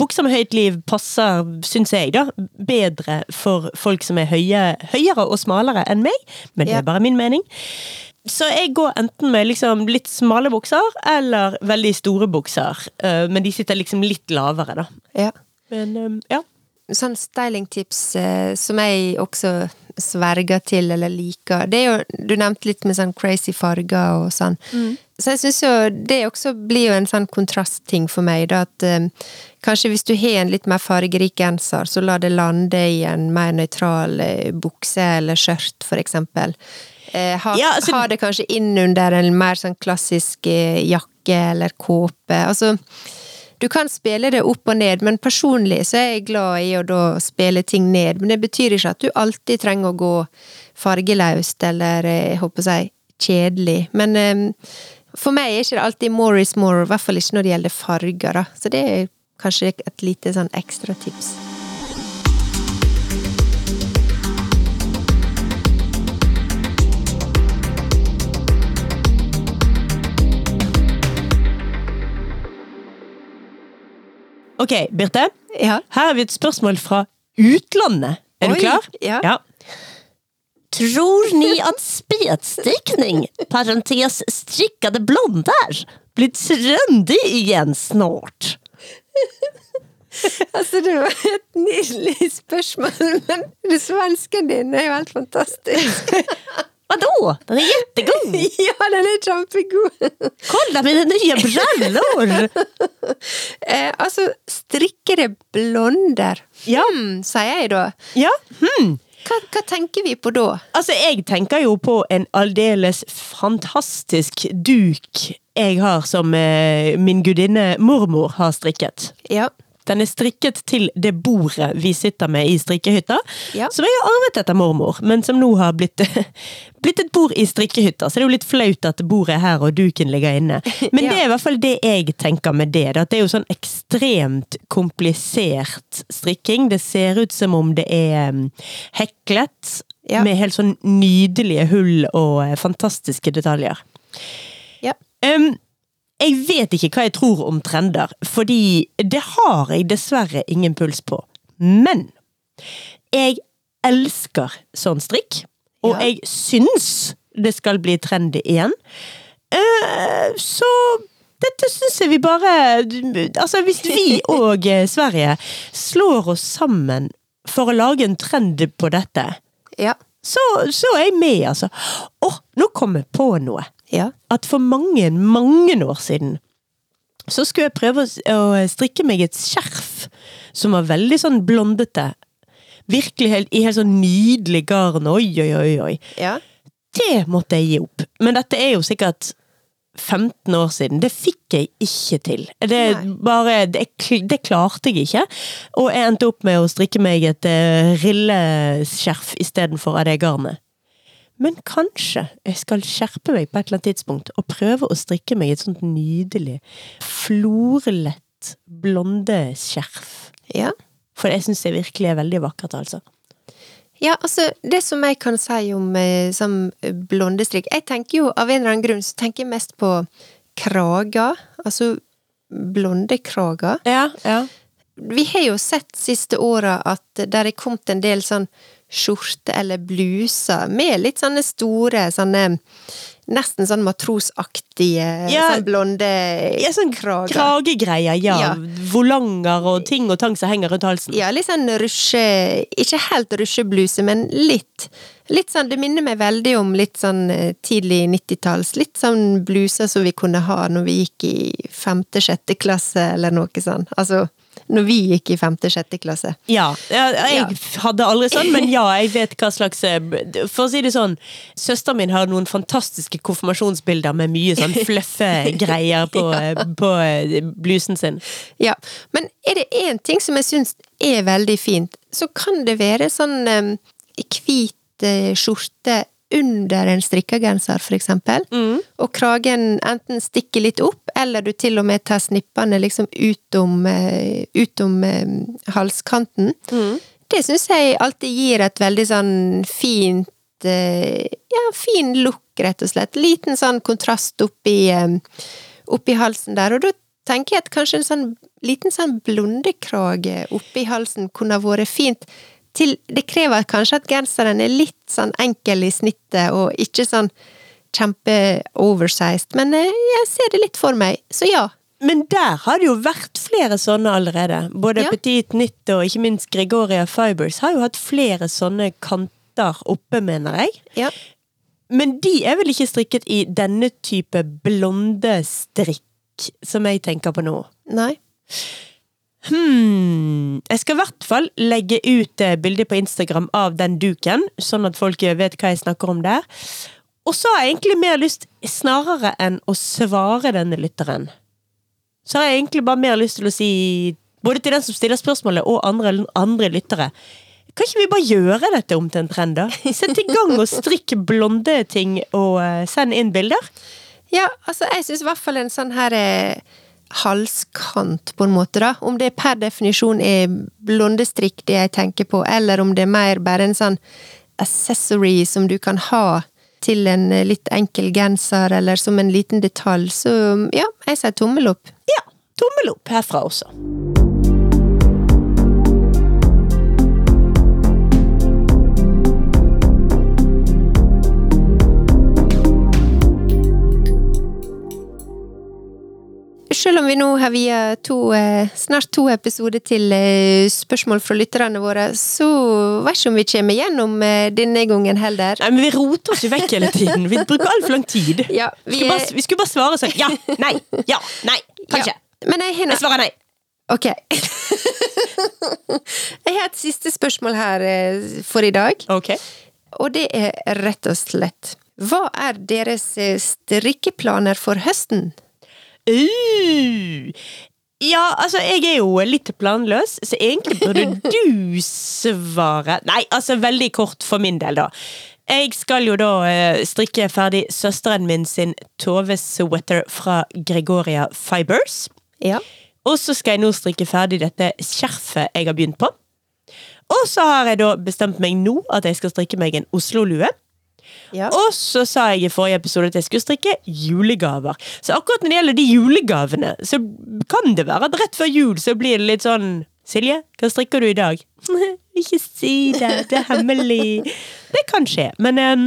Bukser med høyt liv passer, syns jeg, da, bedre for folk som er høye, høyere og smalere enn meg, men det er bare min mening. Så jeg går enten med liksom litt smale bukser eller veldig store bukser, eh, men de sitter liksom litt lavere, da. Ja. Men eh, ja. Sånn stylingtips eh, som jeg også sverger til eller liker, det er jo Du nevnte litt med sånn crazy farger og sånn. Så jeg syns jo det også blir jo en sånn kontrastting for meg, da at eh, kanskje hvis du har en litt mer fargerik genser, så la det lande i en mer nøytral eh, bukse eller skjørt, for eksempel. Eh, ha, Ja, altså- ha det kanskje inn under en mer sånn klassisk eh, jakke eller kåpe. Altså du kan spille det opp og ned, men personlig så er jeg glad i å da spille ting ned. Men det betyr ikke at du alltid trenger å gå fargeløst eller eh, jeg håper å si kjedelig. Men um, for meg er ikke det alltid more is more, i hvert fall ikke når det gjelder farger. da. Så det er kanskje et lite sånn ekstra tips. Ok, Birte. Ja. Her har vi et spørsmål fra utlandet. Er Oi, du klar? ja. Tror ni at spetstickning, parentes strikkede blonder, blir trendy igjen snart? <laughs> Altså, det var et nydelig spørsmål, men det svensken din er jo helt fantastisk. <laughs> Vadå? Den är jättegod! <laughs> Ja, den er kjempegod! Kolla mina nya brallor! <laughs> Eh, alltså, strikkede blonder. Ja. Hmm, sier jeg da. Ja, hmm. Hva, hva tenker vi på da? Altså, jeg tenker jo på en aldeles fantastisk duk jeg har som eh, min gudinne mormor har strikket. Ja. Den er strikket til det bordet vi sitter med i strikkehytta, Ja. som jeg har arvet etter mormor, men som nå har blitt, <laughs> blitt et bord i strikkehytta. Så det er jo litt flaut at bordet er her og duken ligger inne. <laughs> Men Ja. det er i hvert fall det jeg tenker med det. At det er jo sånn ekstremt komplisert strikking. Det ser ut som om det er mm, heklet, Ja. med helt sånn nydelige hull og eh, fantastiske detaljer. Ja. Um, jeg vet ikke hva jeg tror om trender, fordi det har jeg dessverre ingen puls på. Men jeg elsker sånn strikk, og Ja. jeg syns det skal bli trendy igjen. Uh, så dette syns jeg vi bare Altså, hvis vi <laughs> og eh, Sverige slår oss sammen for å lage en trend på dette, Ja. Så, så er jeg med, altså. Å, nå kom jeg på noe Ja. at for mange, mange år siden så skulle jeg prøve å å strikke meg et skjerf som var veldig sånn blondete. Virkelig helt, i helt sånn nydelig garn. Oi, oi, oi, oi. Ja. Det måtte jeg gi opp. Men dette er jo sikkert 15 år siden. Det fikk jeg ikke til. Det, bare, det, det klarte jeg ikke. Og jeg endte opp med å strikke meg et uh, rilleskjerf istedenfor av det garnet. Men kanskje jeg skal skjerpe meg på et eller annet tidspunkt og prøve å strikke meg et sånt nydelig, florlett blondeskjerf. Ja. For jeg syns det virkelig er veldig vakkert, altså. Ja, altså, det som jeg kan si om eh, som blondestrikk Jeg tenker jo, av en eller annen grunn, så tenker jeg mest på krager. Altså blonde krager. Ja, ja. Vi har jo sett siste åra at der er kommet en del sånn skjorte eller bluser med litt sånne store, sånne Nesten sånn matrosaktige, Ja. sånn blonde Ja, sånn krager. kragegreier, ja. Ja. Volanger og ting og tang som henger rundt halsen. Ja, litt sånn rusje Ikke helt rusjebluse, men litt. Litt sånn, Det minner meg veldig om litt sånn eh, tidlig 90-talls. Litt sånn bluser som vi kunne ha når vi gikk i femte-sjette klasse, eller noe sånn. Altså, når vi gikk i femte-sjette klasse. Ja, ja, jeg hadde aldri sånn, men ja, jeg vet hva slags eh, For å si det sånn, søsteren min har noen fantastiske konfirmasjonsbilder med mye sånn <laughs> fluffe greier på, ja. på eh, blusen sin. Ja, men er det én ting som jeg syns er veldig fint, så kan det være sånn um, hvit eh, skjorte under en strikkegenser, for eksempel. Og kragen enten stikker litt opp, eller du til og med tar snippene liksom utom, eh, utom halskanten. halskanten. Det syns jeg alltid gir et veldig sånn fint eh, Ja, fin look, rett og slett. Liten sånn kontrast oppi, eh, oppi halsen der, og da tenker jeg at kanskje en sånn liten sånn blondekrage oppi halsen kunne vært fint. Til, det krever kanskje at genseren er litt sånn enkel i snittet, og ikke sånn kjempe-oversized, men eh, jeg ser det litt for meg, så ja. Men der har det jo vært flere sånne allerede. Både Ja. Petit Nytt og ikke minst Gregoria Fibers har jo hatt flere sånne kanter oppe, mener jeg. Ja. Men de er vel ikke strikket i denne type blonde strikk som jeg tenker på nå? Nei. Hmm. Jeg skal i hvert fall legge ut bilde på Instagram av den duken, sånn at folk vet hva jeg snakker om der. Og så har jeg egentlig mer lyst, snarere enn å svare denne lytteren, så har jeg egentlig bare mer lyst til å si, både til den som stiller spørsmålet og andre, andre lyttere Kan ikke vi bare gjøre dette om til en trend, da? Sett i gang og strikk blonde ting og eh, send inn bilder. Ja, altså, jeg syns i hvert fall en sånn her eh, halskant, på en måte, da. Om det per definisjon er blondestrikk det jeg tenker på, eller om det er mer bare en sånn accessory som du kan ha til en eh, litt enkel genser, eller som en liten detalj, så ja, jeg sier tommel opp. Ja, tommel opp herfra også. Selv om vi nå har via to, eh, snart to episoder til eh, spørsmål fra lytterne våre, så vet ikke om vi kommer gjennom eh, denne gangen heller. Nei, men Vi roter oss jo vekk hele tiden. Vi bruker altfor lang tid. <laughs> Ja, Vi skulle, bare, vi skulle bare svare sånn ja, nei, ja, nei, <laughs> kanskje. Ja, men jeg Jeg svarer nei. Ok. <laughs> jeg har et siste spørsmål her for i dag, Ok. og det er rett og slett Hva er deres strikkeplaner for høsten? Uh. Ja, altså, jeg er jo litt planløs, så egentlig burde <laughs> du svare Nei, altså, veldig kort for min del, da. Jeg skal jo da eh, strikke ferdig søsteren min sin Tove-sweater fra Gregoria Fibers. Ja. Og så skal jeg nå strikke ferdig dette skjerfet jeg har begynt på. Og så har jeg da bestemt meg nå at jeg skal strikke meg en Oslo-lue. Ja. Og så sa jeg i forrige episode at jeg skulle strikke julegaver. Så akkurat når det gjelder de julegavene, så kan det være at rett før jul så blir det litt sånn Silje, hva strikker du i dag? <laughs> Ikke si det, det er hemmelig. Det kan skje, men um,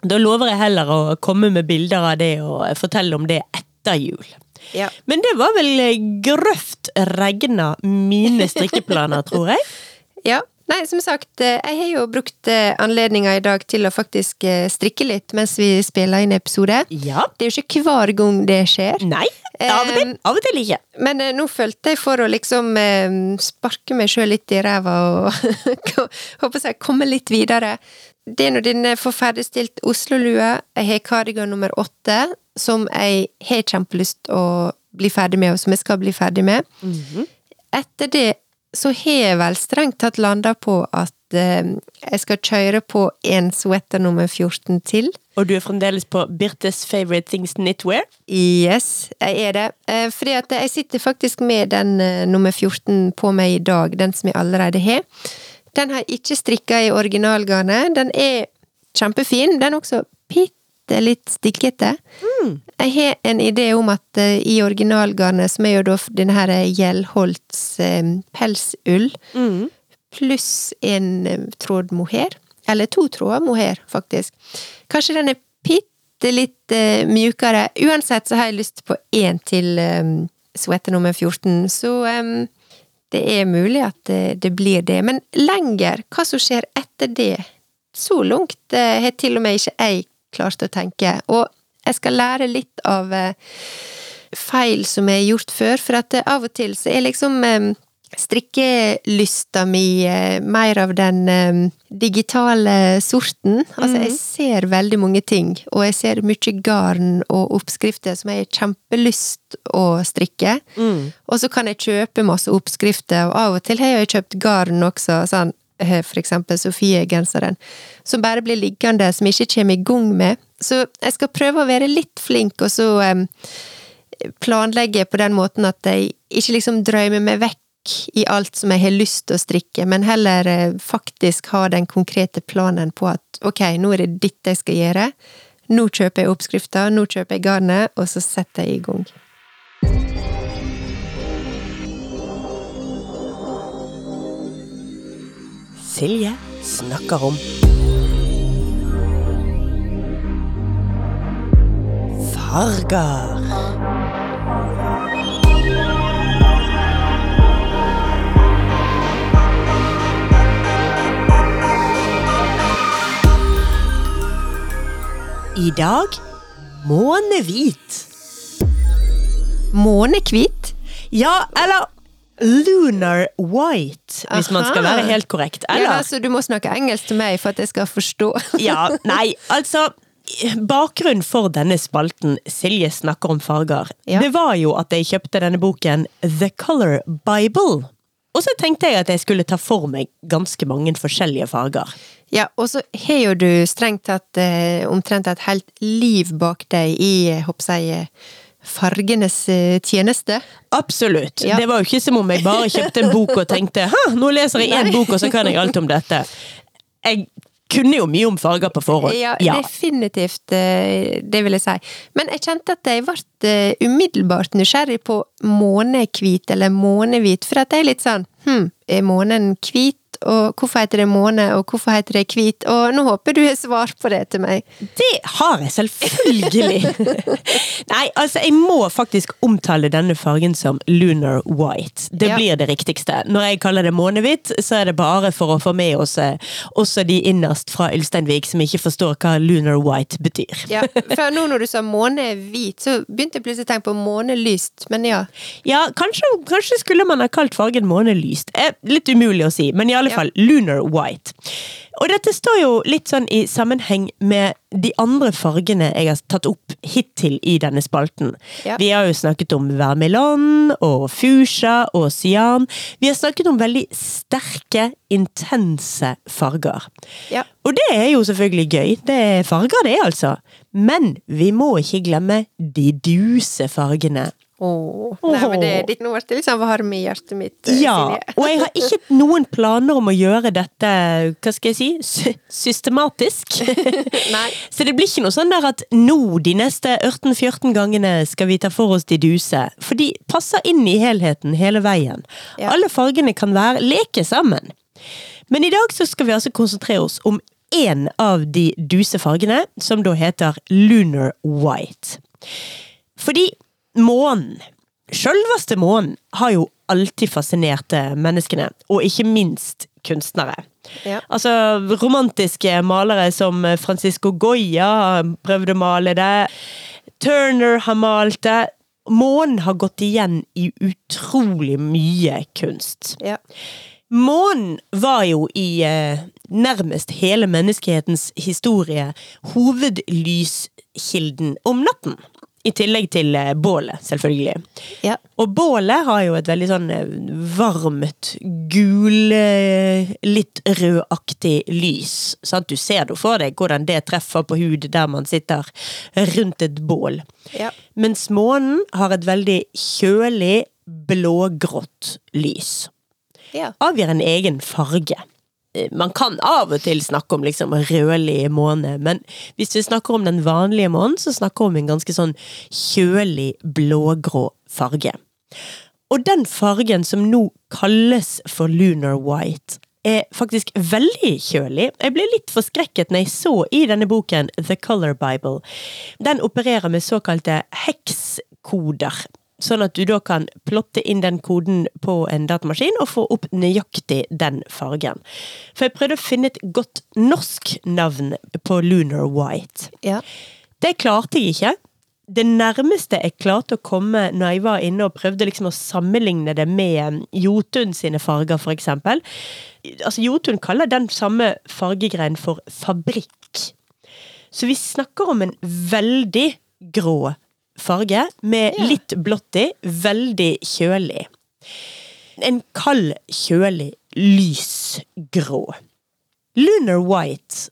da lover jeg heller å komme med bilder av det og fortelle om det etter jul. ja. Men det var vel eh, grøft regna mine strikkeplaner, tror jeg. <laughs> Ja. Nei, som sagt, eh, jeg har jo brukt anledninga i dag til å faktisk eh, strikke litt mens vi spiller inn episode. Ja. Det er jo ikke hver gang det skjer. Nei. Av og til, av og til ikke. Men eh, nå følte jeg for å liksom eh, sparke meg sjøl litt i ræva og <laughs> håper jeg komme litt videre. Det er nå denne får ferdigstilt Oslo-lua. Jeg har kardigan nummer åtte, som jeg har kjempelyst å bli ferdig med, og som jeg skal bli ferdig med. Etter det så har jeg vel strengt tatt landa på at eh, jeg skal kjøre på en sweater nummer 14 til. Og du er fremdeles på Birtes Favorite Things Knitwear? Yes, jeg er det. Eh, fordi at jeg sitter faktisk med den eh, nummer 14 på meg i dag, den som jeg allerede har. Den har jeg ikke strikka i originalgarnet. Den er kjempefin. Den er også bitte litt stikkete. Jeg har en idé om at eh, i originalgarnet, som er jo da denne her Gjelholts eh, pelsull, pluss en eh, tråd mohair, eller to tråder mohair, faktisk. Kanskje den er bitte litt mjukere. Uansett så har jeg lyst på én til eh, sweater nummer 14, så um, det er mulig at det, det blir det. Men lenger, hva som skjer etter det, så langt har til og med ikke jeg klart å tenke. Og jeg skal lære litt av eh, feil som jeg har gjort før, for at eh, av og til så er liksom eh, strikkelysta mi mer av den digitale sorten. Altså, jeg ser veldig mange ting, og jeg ser mye garn og oppskrifter som jeg har kjempelyst å strikke. Og så kan jeg kjøpe masse oppskrifter, og av og til har jeg kjøpt garn også, sånn for eksempel Sofie-genseren, som bare blir liggende, som jeg ikke kommer i gang med. Så jeg skal prøve å være litt flink, og så planlegge på den måten at jeg ikke liksom drømmer meg vekk i alt som jeg har lyst til å strikke, men heller eh, faktisk ha den konkrete planen på at ok, nå er det dette jeg skal gjøre. Nå kjøper jeg oppskrifta, nå kjøper jeg garnet, og så setter jeg i gang. Silje snakker om. Farger. I dag månehvit. Månehvit? Ja, eller lunar white, hvis man skal være helt korrekt. Ja, altså, du må snakke engelsk til meg for at jeg skal forstå. <laughs> Ja, nei, altså Bakgrunnen for denne spalten Silje snakker om farger, Ja. det var jo at jeg kjøpte denne boken The Color Bible. Og så tenkte jeg at jeg skulle ta for meg ganske mange forskjellige farger. Ja, og så har jo du strengt tatt eh, omtrent et helt liv bak deg i, eh, håper jeg, eh, fargenes eh, tjeneste. Absolutt. Ja. Det var jo ikke som om jeg bare kjøpte en bok og tenkte Hæ, nå leser jeg én bok, og så kan jeg alt om dette. Jeg kunne jo mye om farger på forhånd. Ja, Ja. definitivt. eh, Det vil jeg si. Men jeg kjente at jeg ble eh, umiddelbart nysgjerrig på månehvit eller månehvit, for at det er litt sånn Hm, er månen hvit? Og hvorfor heter det måne, og hvorfor heter det hvit? Og nå håper du har svar på det til meg. Det har jeg selvfølgelig! <laughs> Nei, altså jeg må faktisk omtale denne fargen som lunar white. Det Ja. blir det riktigste. Når jeg kaller det månehvitt, så er det bare for å få med oss eh, også de innerst fra Ylsteinvik som ikke forstår hva lunar white betyr. Ja, for nå når du sa månehvit, så begynte jeg plutselig å tenke på månelyst, men ja. Ja, kanskje, kanskje skulle man ha kalt fargen månelyst. Eh, litt umulig å si, men i alle Ja. fall lunar white. Og dette står jo litt sånn i sammenheng med de andre fargene jeg har tatt opp hittil i denne spalten. Ja. Vi har jo snakket om Vermelon og fuchsia og cyan. Vi har snakket om veldig sterke, intense farger. Ja. Og det er jo selvfølgelig gøy. Det er farger, det, altså. Men vi må ikke glemme de duse fargene. Åh. Nei, men det, det, nå ble liksom varm i hjertet mitt, eh, Ja, <laughs> og jeg har ikke noen planer om å gjøre dette, hva skal jeg si, systematisk. <laughs> Så det blir ikke noe sånn der at nå, de neste 18-14 gangene, skal vi ta for oss de duse. For de passer inn i helheten hele veien. Ja. Alle fargene kan være leke sammen. Men i dag så skal vi altså konsentrere oss om én av de duse fargene, som da heter lunar white. Fordi månen, sjølveste månen, har jo alltid fascinert eh, menneskene, og ikke minst kunstnere. Ja. Altså, romantiske malere som Francisco Goya har prøvd å male det. Turner har malt det. Månen har gått igjen i utrolig mye kunst. Ja. Månen var jo i eh, nærmest hele menneskehetens historie hovedlyskilden om natten. I tillegg til eh, bålet, selvfølgelig. Ja. Og bålet har jo et veldig sånn eh, varmt, gul, eh, litt rødaktig lys. Sant? Du ser det for deg hvordan det treffer på hud der man sitter rundt et bål. Ja. Mens månen har et veldig kjølig, blågrått lys. Ja. Avgir en egen farge. Man kan av og til snakke om liksom rødlig måne, men hvis vi snakker om den vanlige månen, så snakker vi om en ganske sånn kjølig, blågrå farge. Og den fargen som nå kalles for lunar white, er faktisk veldig kjølig. Jeg ble litt forskrekket når jeg så i denne boken The Color Bible. Den opererer med såkalte hekskoder. Sånn at du da kan plotte inn den koden på en datamaskin og få opp nøyaktig den fargen. For jeg prøvde å finne et godt norsk navn på Lunar White. Ja. Det klarte jeg ikke. Det nærmeste jeg klarte å komme når jeg var inne og prøvde liksom å sammenligne det med Jotun sine farger, for eksempel. Altså, Jotun kaller den samme fargegreien for fabrikk. Så vi snakker om en veldig grå farge, med litt blått i, veldig kjølig. En kald, kjølig, lysgrå. Lunar White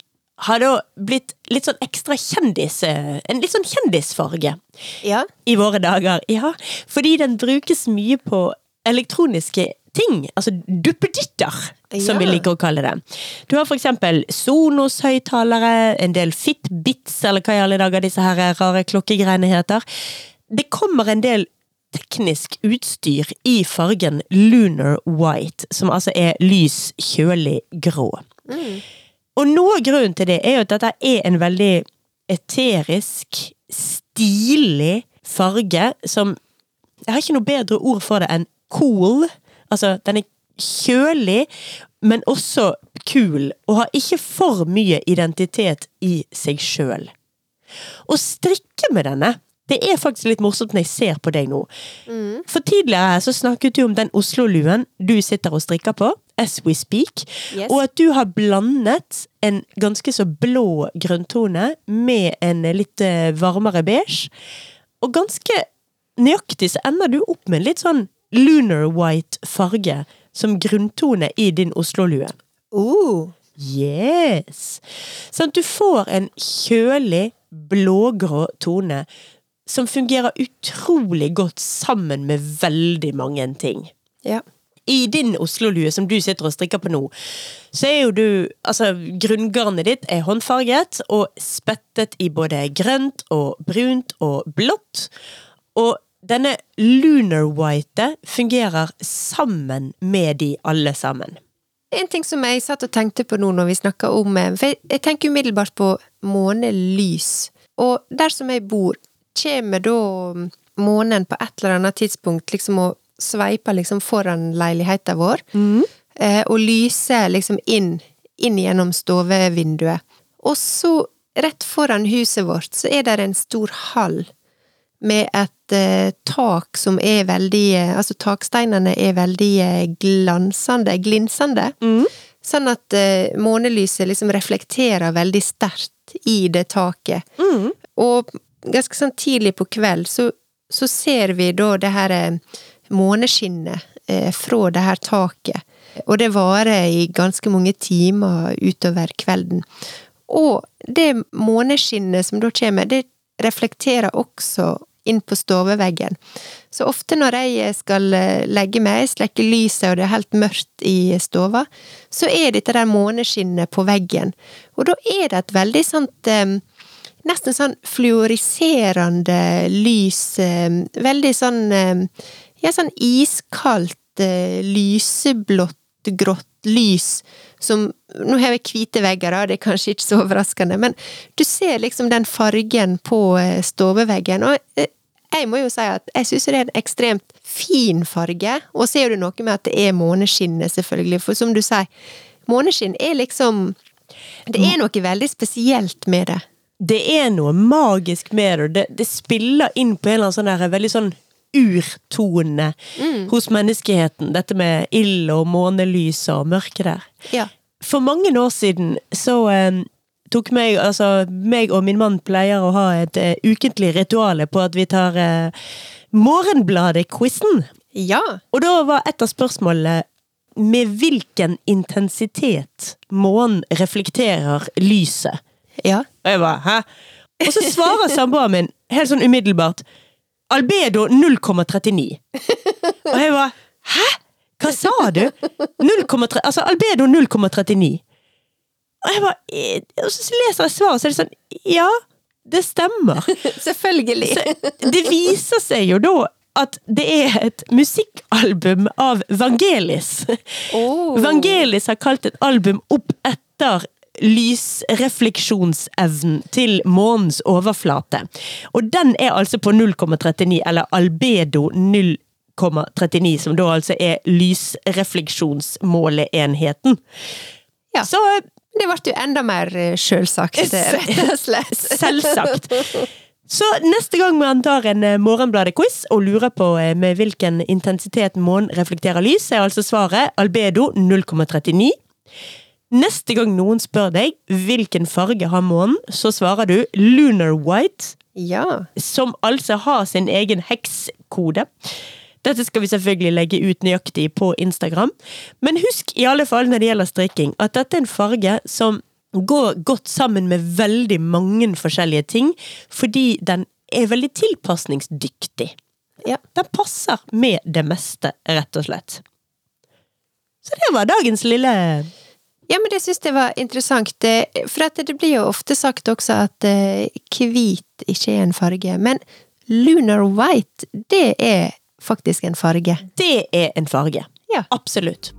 har da blitt litt sånn ekstra kjendis... eh, En litt sånn kjendisfarge Ja. i våre dager. Ja, fordi den brukes mye på elektroniske ting. Altså duppeditter, som vi liker å kalle det. Du har for eksempel Sonos-høyttalere, en del Fitbits, eller hva i alle dager disse her rare klokkegreiene heter. Det kommer en del teknisk utstyr i fargen lunar white, som altså er lys, kjølig grå. Og noe av grunnen til det er jo at dette er en veldig eterisk, stilig farge som Jeg har ikke noe bedre ord for det enn cool. Altså, den er kjølig, men også kul, og har ikke for mye identitet i seg sjøl. Å strikke med denne, det er faktisk litt morsomt når jeg ser på deg nå. For tidligere her så snakket du om den Oslo-luen du sitter og strikker på, as we speak, Yes. og at du har blandet en ganske så blå grønntone med en litt eh, varmere beige. Og ganske nøyaktig så ender du opp med en litt sånn lunar white farge som grunntone i din Oslo-lue. Oh. Yes! Sånn at du får en kjølig, blågrå tone som fungerer utrolig godt sammen med veldig mange ting. Ja. I din Oslo-lue som du sitter og strikker på nå, så er jo du Altså, grunngarnet ditt er håndfarget og spettet i både grønt og brunt og blått. Og denne lunar white fungerer sammen med de alle sammen. En ting som jeg satt og tenkte på nå når vi snakka om eh, For jeg, jeg tenker umiddelbart på månelys. Og der som jeg bor, kommer da månen på et eller annet tidspunkt liksom og sveiper liksom foran leiligheten vår, mm. og lyser liksom inn, inn gjennom stovevinduet. Og så, rett foran huset vårt, så er det en stor hall med et eh, tak som er veldig eh, Altså taksteinene er veldig eh, glansende, glinsende. Sånn at månelyset liksom reflekterer veldig sterkt i det taket. Og ganske sånn tidlig på kveld så, så ser vi da det her måneskinnet fra det her taket. Og det varer i ganske mange timer utover kvelden. Og det måneskinnet som da kommer, det reflekterer også inn på stoveveggen. Så ofte når jeg skal eh, legge meg, slekke lyset og det er helt mørkt i stova, så er dette der måneskinnet på veggen. Og da er det et veldig sånt eh, Nesten sånn fluoriserende lys. eh, Veldig sånn eh, Ja, sånn iskaldt, eh, lyseblått, grått lys som Nå har jeg hvite vegger, da, det er kanskje ikke så overraskende, men du ser liksom den fargen på eh, stoveveggen, og eh, jeg må jo si at jeg syns det er en ekstremt fin farge, og så er det noe med at det er måneskinnet, selvfølgelig, for som du sier, måneskinn er liksom Det er noe veldig spesielt med det. Det er noe magisk med det. Det, det spiller inn på en eller annen sånn der, veldig sånn urtone hos menneskeheten. Dette med ild og månelys og mørke der. Ja. For mange år siden så eh, tok meg Altså, meg og min mann pleier å ha et uh, ukentlig rituale på at vi tar uh, Morgenbladet-quizen. Ja. Og da var et av spørsmålene med hvilken intensitet månen reflekterer lyset. Ja. Og jeg bare, hæ? Og så svarer samboeren min helt sånn umiddelbart Albedo 0,39. Og jeg bare, hæ? Hva sa du? 0,3, altså Albedo 0,39. Og jeg bare, eh, og så leser jeg svaret, så er det sånn, ja, det stemmer. <laughs> Selvfølgelig. Så det viser seg jo da at det er et musikkalbum av Vangelis. Oh. Vangelis har kalt et album opp etter lysrefleksjonsevnen til månens overflate. Og den er altså på 0,39, eller albedo 0,39, som da altså er lysrefleksjonsmåleenheten. Ja. Så Det ble jo enda mer sjølsagt, rett og slett. Selvsagt. Så neste gang man tar en eh, Morgenbladet-quiz og lurer på eh, med hvilken intensitet månen reflekterer lys, er altså svaret albedo 0,39. Neste gang noen spør deg hvilken farge har månen, så svarer du lunar white, Ja. som altså har sin egen hekskode. Dette skal vi selvfølgelig legge ut nøyaktig på Instagram. Men husk i alle fall når det gjelder strikking, at dette er en farge som går godt sammen med veldig mange forskjellige ting, fordi den er veldig tilpasningsdyktig. Ja. Den passer med det meste, rett og slett. Så det var dagens lille Ja, men det syns jeg var interessant, for at det blir jo ofte sagt også at eh, hvit ikke er en farge. Men Lunar White, det er faktisk en farge. Det er en farge. Ja. Absolutt.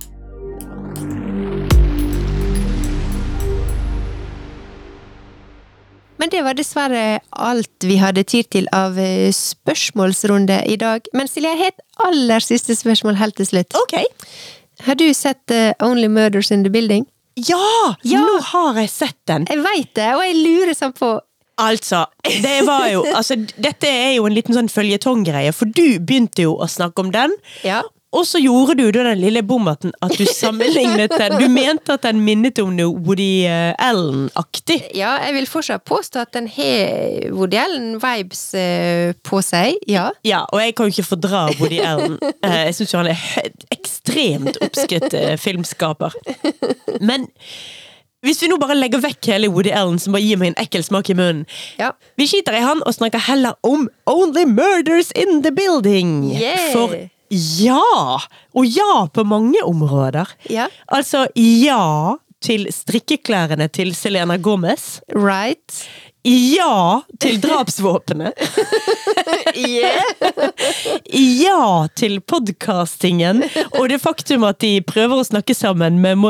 Men det var dessverre alt vi hadde tid til av eh, spørsmålsrunde i dag. Men Silje, jeg har et aller siste spørsmål helt til slutt. Ok. Har du sett eh, Only Murders in the Building? Ja! Ja. Nå har jeg sett den. Jeg veit det, og jeg lurer sånn på Altså, det var jo <laughs> altså, Dette er jo en liten sånn føljetonggreie, for du begynte jo å snakke om den. Ja. Og så gjorde du da den lille bommerten at du sammenlignet den Du mente at den minnet om noe Woody eh, Allen-aktig. Ja, jeg vil fortsatt påstå at den har Woody Allen-vibes eh, på seg, ja. Ja, og jeg kan jo ikke fordra Woody Allen. <laughs> Eh, Jeg syns jo han er ekstremt oppskrytt filmskaper. Men hvis vi nå bare legger vekk hele Woody Allen, som bare gir meg en ekkel smak i munnen Ja. Vi skiter i han og snakker heller om Only Murders in the Building. Yeah. For ja! Og ja på mange områder. Ja. Altså ja til strikkeklærne til Selena Gomez. Right. Ja til drapsvåpenet. <laughs> Ja til podkastingen og det faktum at de prøver å snakke sammen med,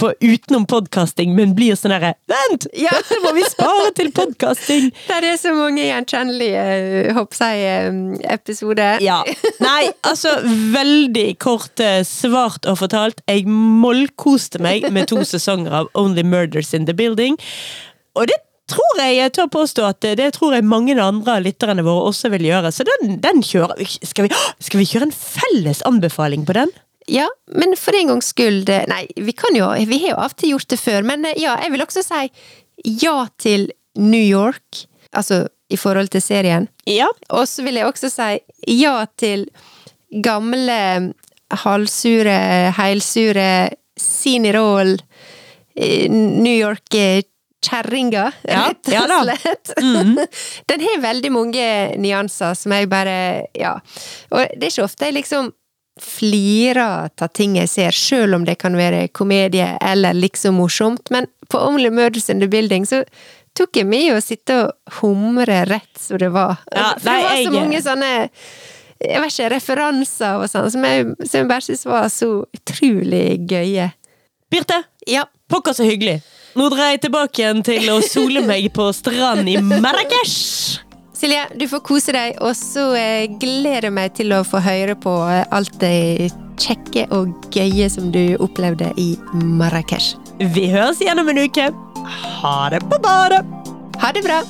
på, utenom podkasting, men blir sånn herre Vent! Ja. Dette må vi spare til podkasting! Det er så mange gjenkjennelige, eh, håper jeg, eh, episoder. Ja. Nei, altså veldig kort eh, svart og fortalt. Jeg mollkoste meg med to sesonger av Only Murders in the Building. Og det tror jeg jeg tør påstå at det, tror jeg mange andre av lytterne våre også vil gjøre. Så den, den kjører vi. Skal vi, skal vi kjøre en felles anbefaling på den? Ja, men for en gangs skyld eh, Nei, vi kan jo Vi har jo av og til gjort det før, men eh, ja, jeg vil også si ja til New York. Altså i forhold til serien. Ja. Og så vil jeg også si ja til gamle, halvsure, heilsure Sini New eh, New og slett. Ja, ja mm -hmm. <laughs> Den har veldig mange nyanser som jeg bare Ja. Og det er ikke ofte jeg liksom flirer av ting jeg ser, sjøl om det kan være komedie eller liksom morsomt, men på Only Murders in the Building så tok jeg med å sitte og humre rett som det var. Ja, For det var så jeg- mange sånne jeg vet ikke, referanser og sånn, som jeg, som jeg bare syntes var så utrolig gøye. Birte, Ja. pokker så hyggelig. Nå drar jeg tilbake igjen til å sole meg på strand i Marrakech. Silje, du får kose deg, og så eh, gleder jeg meg til å få høre på eh, alt det kjekke og gøye som du opplevde i Marrakech. Vi høres igjen om en uke. Ha det på badet! Ha det bra!